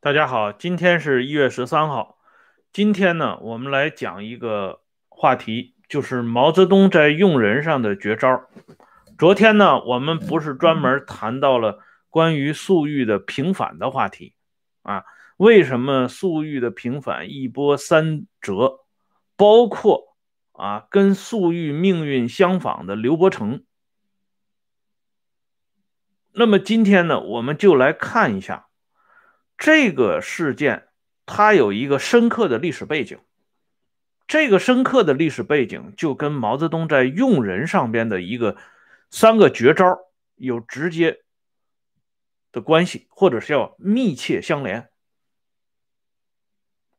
大家好，今天是一月十三号。今天呢，我们来讲一个话题，就是毛泽东在用人上的绝招。昨天呢，我们不是专门谈到了关于粟裕的平反的话题啊？为什么粟裕的平反一波三折？包括啊，跟粟裕命运相仿的刘伯承。那么今天呢，我们就来看一下。这个事件它有一个深刻的历史背景，这个深刻的历史背景就跟毛泽东在用人上边的一个三个绝招有直接的关系，或者是要密切相连。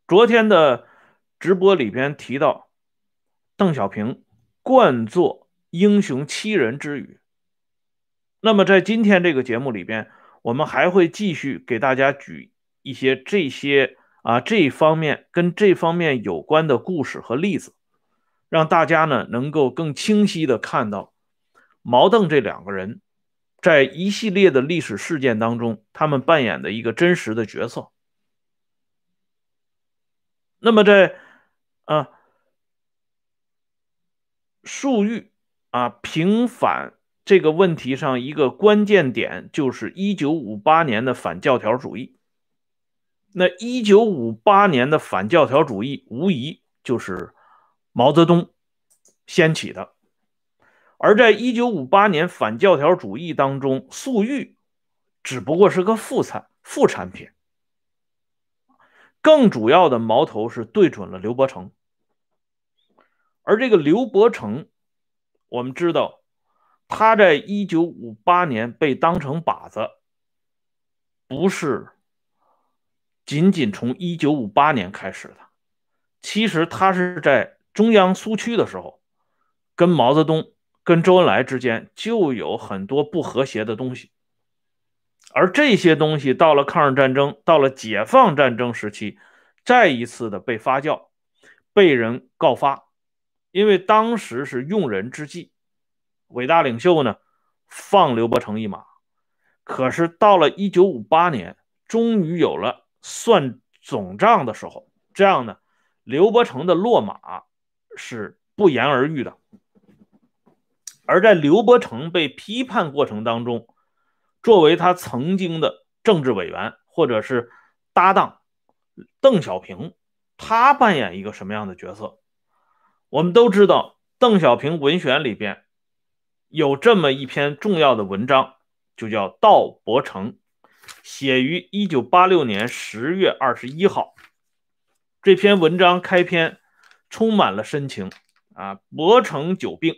昨天的直播里边提到，邓小平惯作英雄欺人之语，那么在今天这个节目里边。我们还会继续给大家举一些这些啊这方面跟这方面有关的故事和例子，让大家呢能够更清晰的看到毛邓这两个人在一系列的历史事件当中他们扮演的一个真实的角色。那么在啊粟裕啊平反。这个问题上一个关键点就是一九五八年的反教条主义。那一九五八年的反教条主义无疑就是毛泽东掀起的，而在一九五八年反教条主义当中，粟裕只不过是个副产副产品，更主要的矛头是对准了刘伯承。而这个刘伯承，我们知道。他在一九五八年被当成靶子，不是仅仅从一九五八年开始的。其实他是在中央苏区的时候，跟毛泽东、跟周恩来之间就有很多不和谐的东西，而这些东西到了抗日战争、到了解放战争时期，再一次的被发酵，被人告发，因为当时是用人之际。伟大领袖呢，放刘伯承一马，可是到了一九五八年，终于有了算总账的时候，这样呢，刘伯承的落马是不言而喻的。而在刘伯承被批判过程当中，作为他曾经的政治委员或者是搭档，邓小平，他扮演一个什么样的角色？我们都知道，邓小平文选里边。有这么一篇重要的文章，就叫《道伯承》，写于一九八六年十月二十一号。这篇文章开篇充满了深情啊！伯承久病，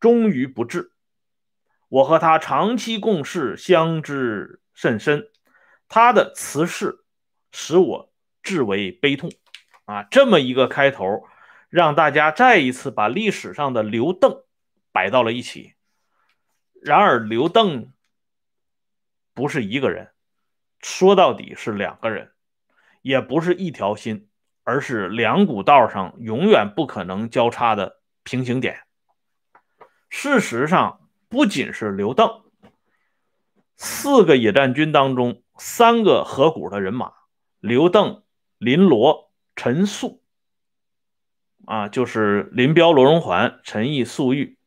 终于不治。我和他长期共事，相知甚深。他的辞世使我至为悲痛啊！这么一个开头，让大家再一次把历史上的刘邓摆到了一起。然而，刘邓不是一个人，说到底是两个人，也不是一条心，而是两股道上永远不可能交叉的平行点。事实上，不仅是刘邓，四个野战军当中三个合股的人马，刘邓、林罗、陈粟，啊，就是林彪、罗荣桓、陈毅、粟裕。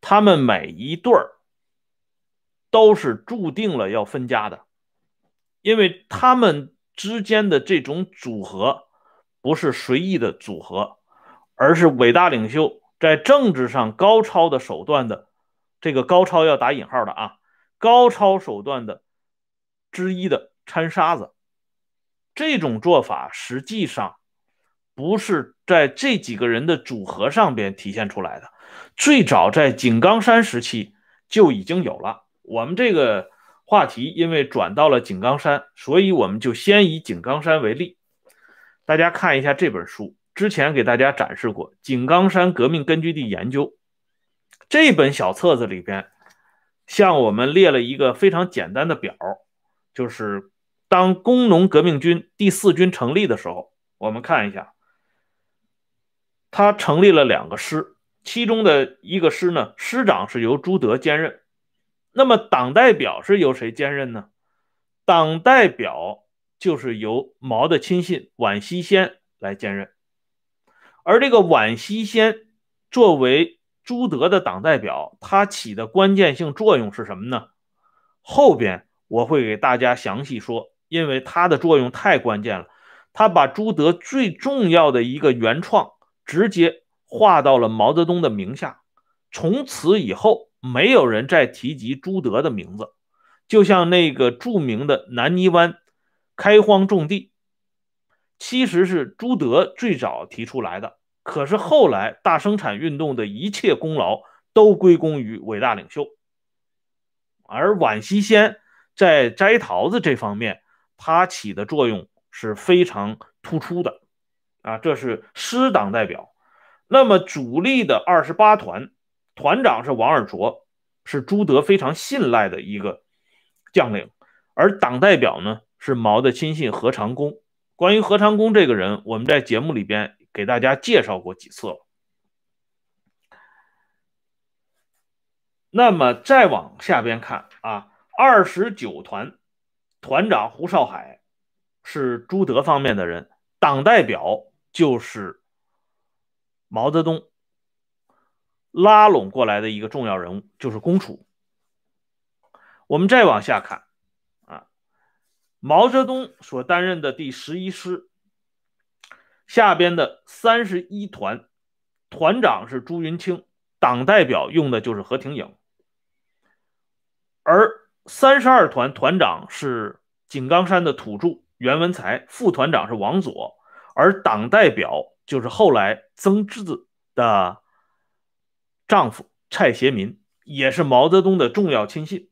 他们每一对儿都是注定了要分家的，因为他们之间的这种组合不是随意的组合，而是伟大领袖在政治上高超的手段的这个高超要打引号的啊，高超手段的之一的掺沙子。这种做法实际上不是在这几个人的组合上边体现出来的。最早在井冈山时期就已经有了。我们这个话题因为转到了井冈山，所以我们就先以井冈山为例。大家看一下这本书，之前给大家展示过《井冈山革命根据地研究》这本小册子里边，向我们列了一个非常简单的表，就是当工农革命军第四军成立的时候，我们看一下，他成立了两个师。其中的一个师呢，师长是由朱德兼任。那么党代表是由谁兼任呢？党代表就是由毛的亲信宛希先来兼任。而这个宛希先作为朱德的党代表，他起的关键性作用是什么呢？后边我会给大家详细说，因为他的作用太关键了。他把朱德最重要的一个原创直接划到了毛泽东的名下，从此以后没有人再提及朱德的名字。就像那个著名的南泥湾开荒种地，其实是朱德最早提出来的。可是后来大生产运动的一切功劳都归功于伟大领袖，而宛希先在摘桃子这方面，他起的作用是非常突出的。啊，这是师党代表。那么主力的二十八团团长是王尔琢，是朱德非常信赖的一个将领，而党代表呢是毛的亲信何长工。关于何长工这个人，我们在节目里边。给大家介绍过几次了。那么再往下边看啊，二十九团团长胡少海是朱德方面的人，党代表就是毛泽东拉拢过来的一个重要人物，就是龚楚。我们再往下看啊，毛泽东所担任的第十一师。下边的三十一团团长是朱云清，党代表用的就是何挺颖；而三十二团团长是井冈山的土著袁文才，副团长是王佐，而党代表就是后来曾志的丈夫蔡协民，也是毛泽东的重要亲信。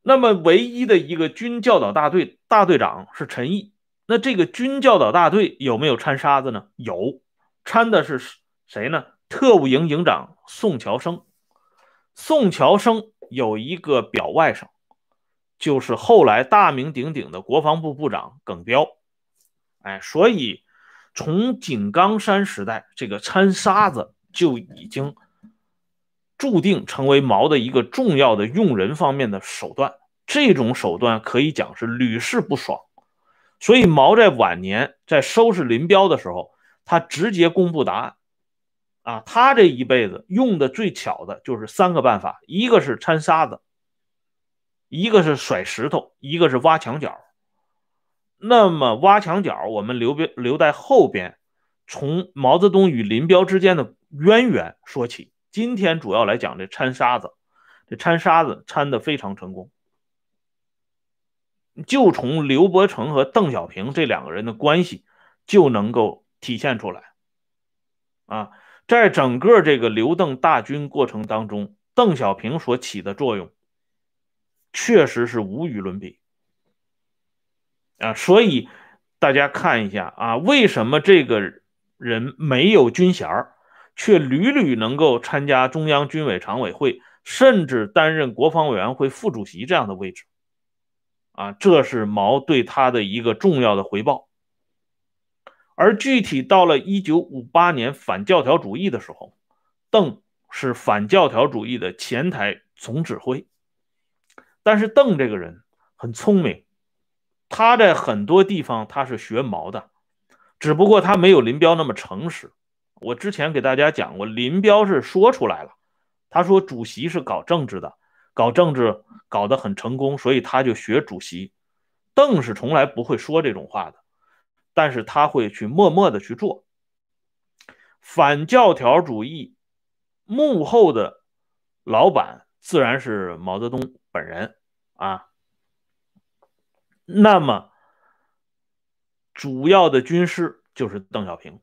那么，唯一的一个军教导大队大队长是陈毅。那这个军教导大队有没有掺沙子呢？有，掺的是谁呢？特务营营长宋乔生。宋乔生有一个表外甥，就是后来大名鼎鼎的国防部部长耿彪。哎，所以从井冈山时代，这个掺沙子就已经注定成为毛的一个重要的用人方面的手段。这种手段可以讲是屡试不爽。所以毛在晚年在收拾林彪的时候，他直接公布答案，啊，他这一辈子用的最巧的就是三个办法，一个是掺沙子，一个是甩石头，一个是挖墙角。那么挖墙脚，我们留边留在后边，从毛泽东与林彪之间的渊源说起。今天主要来讲这掺沙子，这掺沙子掺的非常成功。就从刘伯承和邓小平这两个人的关系就能够体现出来，啊，在整个这个刘邓大军过程当中，邓小平所起的作用确实是无与伦比，啊，所以大家看一下啊，为什么这个人没有军衔却屡屡能够参加中央军委常委会，甚至担任国防委员会副主席这样的位置？啊，这是毛对他的一个重要的回报。而具体到了一九五八年反教条主义的时候，邓是反教条主义的前台总指挥。但是邓这个人很聪明，他在很多地方他是学毛的，只不过他没有林彪那么诚实。我之前给大家讲过，林彪是说出来了，他说主席是搞政治的。搞政治搞得很成功，所以他就学主席。邓是从来不会说这种话的，但是他会去默默的去做。反教条主义幕后的老板自然是毛泽东本人啊。那么主要的军师就是邓小平，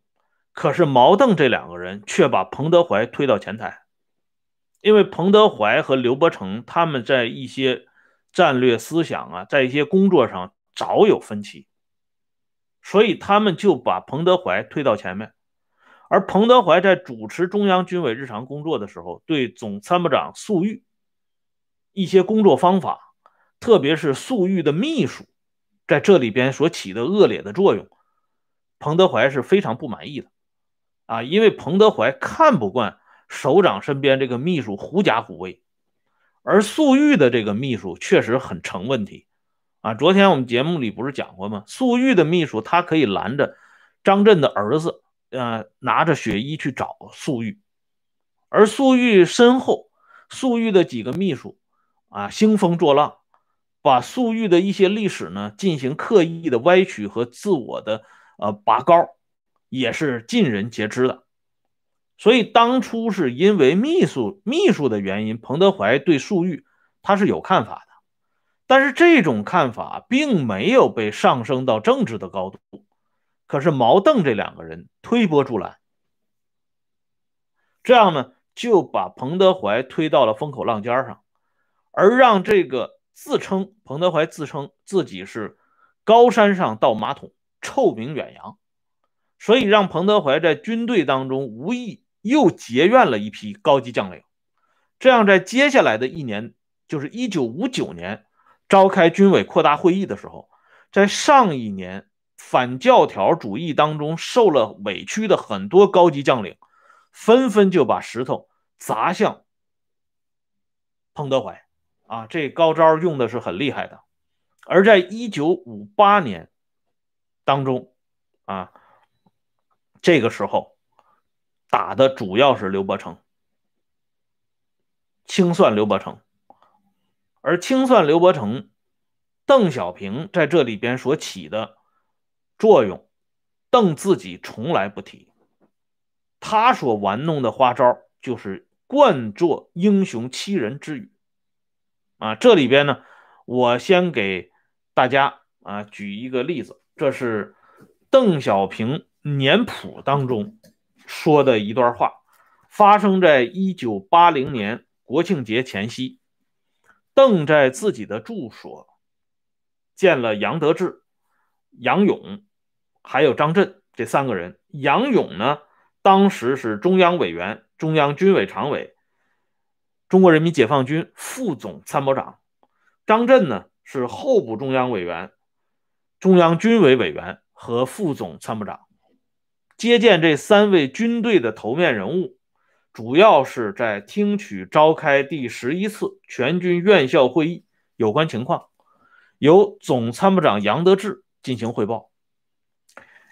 可是毛邓这两个人却把彭德怀推到前台。因为彭德怀和刘伯承他们在一些战略思想啊，在一些工作上早有分歧，所以他们就把彭德怀推到前面。而彭德怀在主持中央军委日常工作的时候，对总参谋长粟裕一些工作方法，特别是粟裕的秘书在这里边所起的恶劣的作用，彭德怀是非常不满意的。啊，因为彭德怀看不惯首长身边这个秘书狐假虎威，而粟裕的这个秘书确实很成问题啊。昨天我们节目里不是讲过吗？粟裕的秘书他可以拦着张震的儿子，呃，拿着血衣去找粟裕，而粟裕身后，粟裕的几个秘书啊，兴风作浪。把粟裕的一些历史呢进行刻意的歪曲和自我的呃拔高，也是尽人皆知的。所以当初是因为秘书秘书的原因，彭德怀对粟裕他是有看法的，但是这种看法并没有被上升到政治的高度。可是毛邓这两个人推波助澜，这样呢就把彭德怀推到了风口浪尖上，而让这个。自称彭德怀自称自己是高山上倒马桶，臭名远扬，所以让彭德怀在军队当中无意又结怨了一批高级将领。这样，在接下来的一年，就是一九五九年召开军委扩大会议的时候，在上一年反教条主义当中受了委屈的很多高级将领，纷纷就把石头砸向彭德怀。啊，这高招用的是很厉害的，而在一九五八年当中，啊，这个时候打的主要是刘伯承，清算刘伯承，而清算刘伯承，邓小平在这里边所起的作用，邓自己从来不提，他所玩弄的花招就是惯作英雄欺人之语。啊，这里边呢，我先给大家啊举一个例子，这是邓小平年谱当中说的一段话，发生在一九八零年国庆节前夕。邓在自己的住所见了杨得志、杨勇，还有张震这三个人。杨勇呢，当时是中央委员、中央军委常委。中国人民解放军副总参谋长张震呢，是候补中央委员、中央军委委员和副总参谋长。接见这三位军队的头面人物，主要是在听取召开第十一次全军院校会议有关情况，由总参谋长杨得志进行汇报。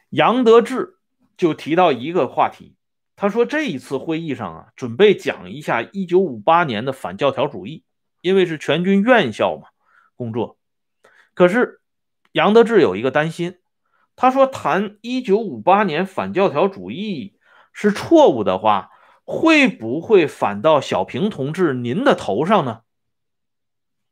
杨得志就提到一个话题。他说：“这一次会议上啊，准备讲一下一九五八年的反教条主义，因为是全军院校嘛工作。可是杨得志有一个担心，他说谈一九五八年反教条主义是错误的话，会不会反到小平同志您的头上呢？”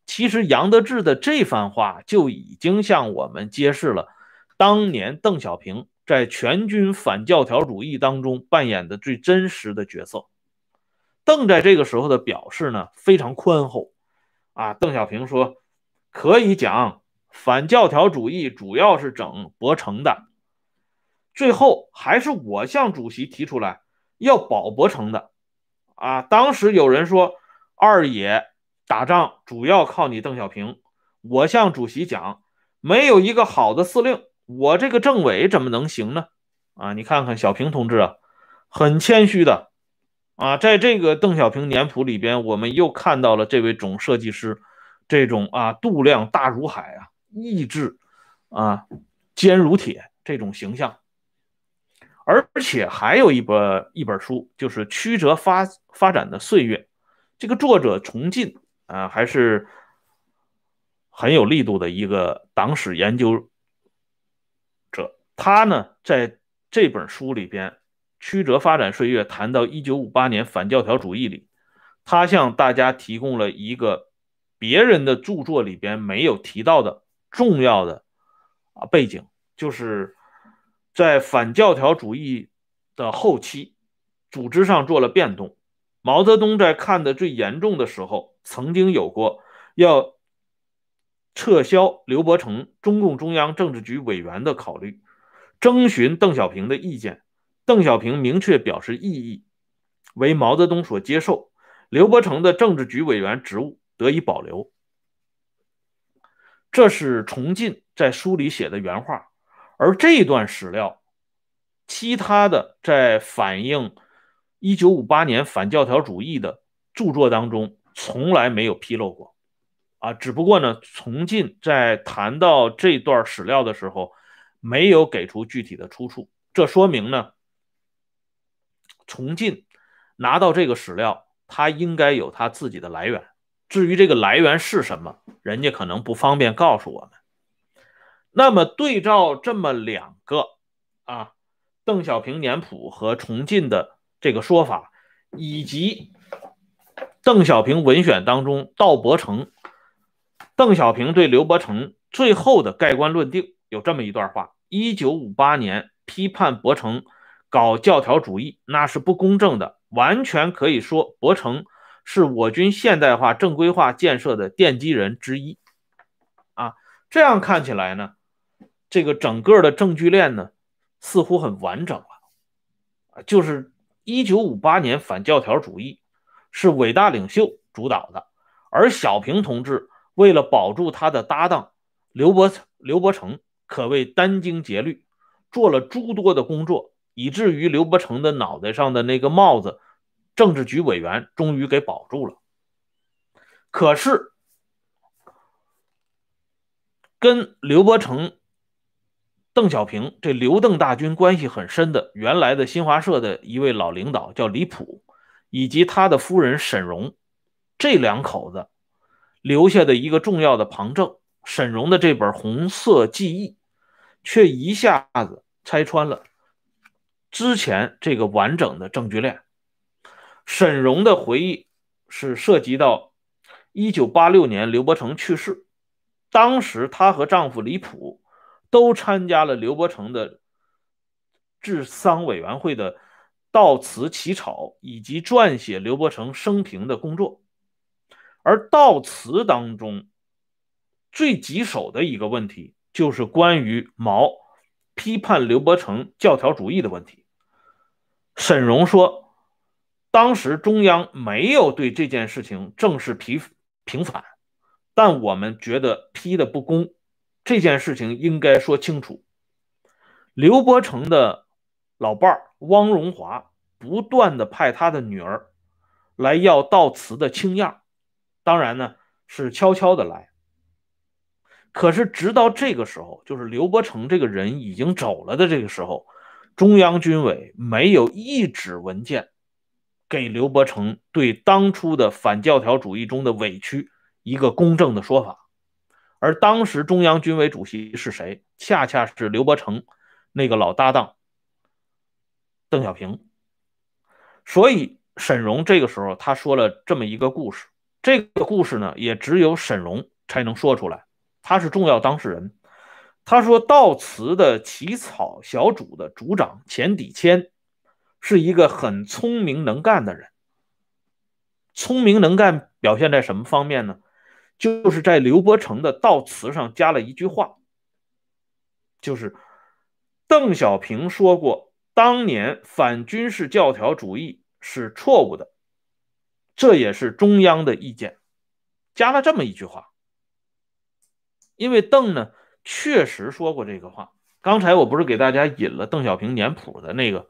其实杨得志的这番话就已经向我们揭示了当年邓小平。在全军反教条主义当中扮演的最真实的角色，邓在这个时候的表示呢非常宽厚啊。邓小平说，可以讲反教条主义主要是整伯承的，最后还是我向主席提出来要保伯承的啊。当时有人说二野打仗主要靠你邓小平，我向主席讲，没有一个好的司令。我这个政委怎么能行呢？啊，你看看小平同志啊，很谦虚的啊，在这个邓小平年谱里边，我们又看到了这位总设计师这种啊度量大如海啊，意志啊坚如铁这种形象。而且还有一本一本书，就是曲折发发展的岁月，这个作者崇进啊，还是很有力度的一个党史研究。他呢，在这本书里边，《曲折发展岁月》谈到一九五八年反教条主义里，他向大家提供了一个别人的著作里边没有提到的重要的啊背景，就是在反教条主义的后期，组织上做了变动。毛泽东在看的最严重的时候，曾经有过要撤销刘伯承中共中央政治局委员的考虑。征询邓小平的意见，邓小平明确表示异议，为毛泽东所接受。刘伯承的政治局委员职务得以保留。这是崇进在书里写的原话，而这段史料其他的在反映一九五八年反教条主义的著作当中从来没有披露过，啊，只不过呢，崇进在谈到这段史料的时候，没有给出具体的出处，这说明呢，崇进拿到这个史料，他应该有他自己的来源。至于这个来源是什么，人家可能不方便告诉我们。那么对照这么两个啊，邓小平年谱和崇进的这个说法，以及邓小平文选当中道伯承，邓小平对刘伯承最后的盖棺论定有这么一段话：一九五八年批判伯承搞教条主义，那是不公正的，完全可以说伯承是我军现代化正规化建设的奠基人之一。啊，这样看起来呢？这个整个的证据链呢，似乎很完整了，啊，就是一九五八年反教条主义是伟大领袖主导的，而小平同志为了保住他的搭档刘伯刘伯承，可谓殚精竭虑，做了诸多的工作，以至于刘伯承的脑袋上的那个帽子，政治局委员终于给保住了。可是跟刘伯承。邓小平这刘邓大军关系很深的，原来的新华社的一位老领导叫李普，以及他的夫人沈荣，这两口子留下的一个重要的旁证，沈荣的这本《红色记忆》，却一下子拆穿了之前这个完整的证据链。沈荣的回忆是涉及到1986年刘伯承去世，当时她和丈夫李普。都参加了刘伯承的治丧委员会的悼词起草以及撰写刘伯承生平的工作，而悼词当中最棘手的一个问题就是关于毛批判刘伯承教条主义的问题。沈荣说，当时中央没有对这件事情正式批平反，但我们觉得批的不公。这件事情应该说清楚。刘伯承的老伴儿汪荣华不断的派他的女儿来要悼词的清样，当然呢是悄悄的来。可是直到这个时候，就是刘伯承这个人已经走了的这个时候，中央军委没有一纸文件给刘伯承对当初的反教条主义中的委屈一个公正的说法。而当时中央军委主席是谁？恰恰是刘伯承那个老搭档邓小平。所以沈荣这个时候他说了这么一个故事，这个故事呢也只有沈荣才能说出来，他是重要当事人。他说悼词的起草小组的组长钱底谦是一个很聪明能干的人。聪明能干表现在什么方面呢？就是在刘伯承的悼词上加了一句话，就是邓小平说过，当年反军事教条主义是错误的，这也是中央的意见，加了这么一句话。因为邓呢确实说过这个话。刚才我不是给大家引了邓小平年谱的那个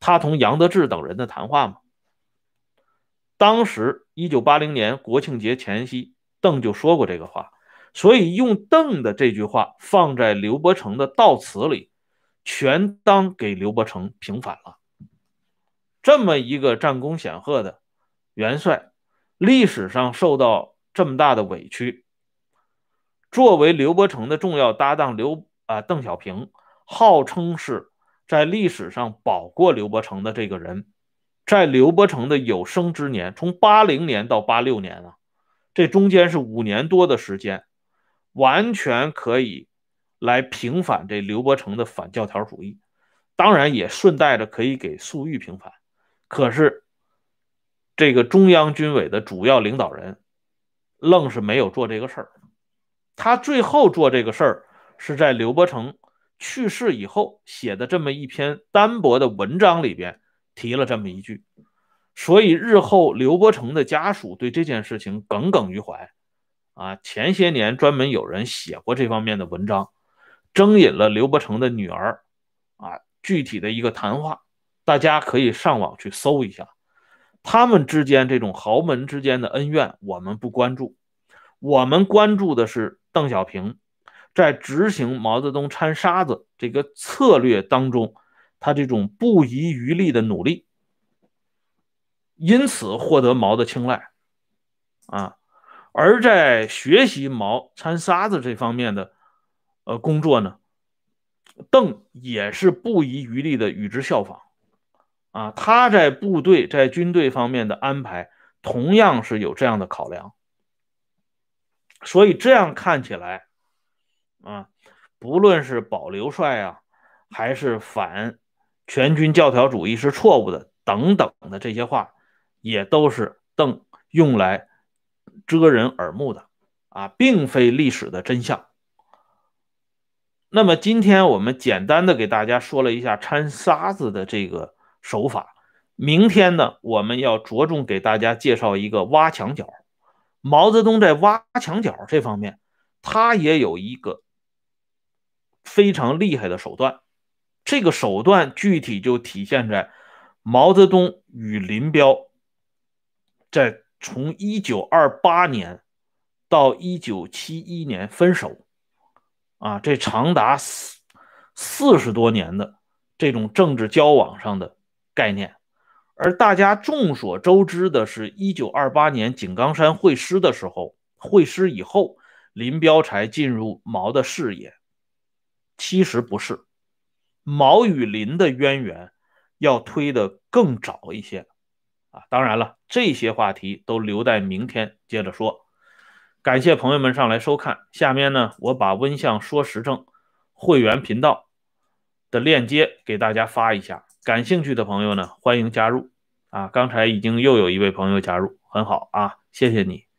他同杨得志等人的谈话吗？当时一九八零年国庆节前夕。邓就说过这个话，所以用邓的这句话放在刘伯承的悼词里，全当给刘伯承平反了。这么一个战功显赫的元帅，历史上受到这么大的委屈，作为刘伯承的重要搭档刘啊邓小平，号称是在历史上保过刘伯承的这个人，在刘伯承的有生之年，从八零年到八六年啊。这中间是五年多的时间，完全可以来平反这刘伯承的反教条主义，当然也顺带着可以给粟裕平反。可是这个中央军委的主要领导人愣是没有做这个事儿。他最后做这个事儿是在刘伯承去世以后写的这么一篇单薄的文章里边提了这么一句。所以日后刘伯承的家属对这件事情耿耿于怀，啊，前些年专门有人写过这方面的文章，征引了刘伯承的女儿，啊，具体的一个谈话，大家可以上网去搜一下。他们之间这种豪门之间的恩怨，我们不关注，我们关注的是邓小平在执行毛泽东掺沙子这个策略当中，他这种不遗余力的努力，因此获得毛的青睐啊。而在学习毛掺沙子这方面的呃工作呢，邓也是不遗余力的与之效仿。啊，他在部队、在军队方面的安排，同样是有这样的考量。所以这样看起来，啊，不论是保留帅啊，还是反全军教条主义是错误的等等的这些话，也都是邓用来遮人耳目的啊，并非历史的真相。那么今天我们简单的给大家说了一下掺沙子的这个。手法，明天呢，我们要着重给大家介绍一个挖墙脚。毛泽东在挖墙脚这方面，他也有一个非常厉害的手段。这个手段具体就体现在毛泽东与林彪在从一九二八年到一九七一年分手啊，这长达四四十多年的这种政治交往上的。概念，而大家众所周知的是，一九二八年井冈山会师的时候，会师以后，林彪才进入毛的视野。其实不是，毛与林的渊源要推得更早一些啊。当然了，这些话题都留待明天接着说。感谢朋友们上来收看，下面呢，我把温相说时政会员频道的链接给大家发一下。感兴趣的朋友呢，欢迎加入啊！刚才已经又有一位朋友加入，很好啊，谢谢你。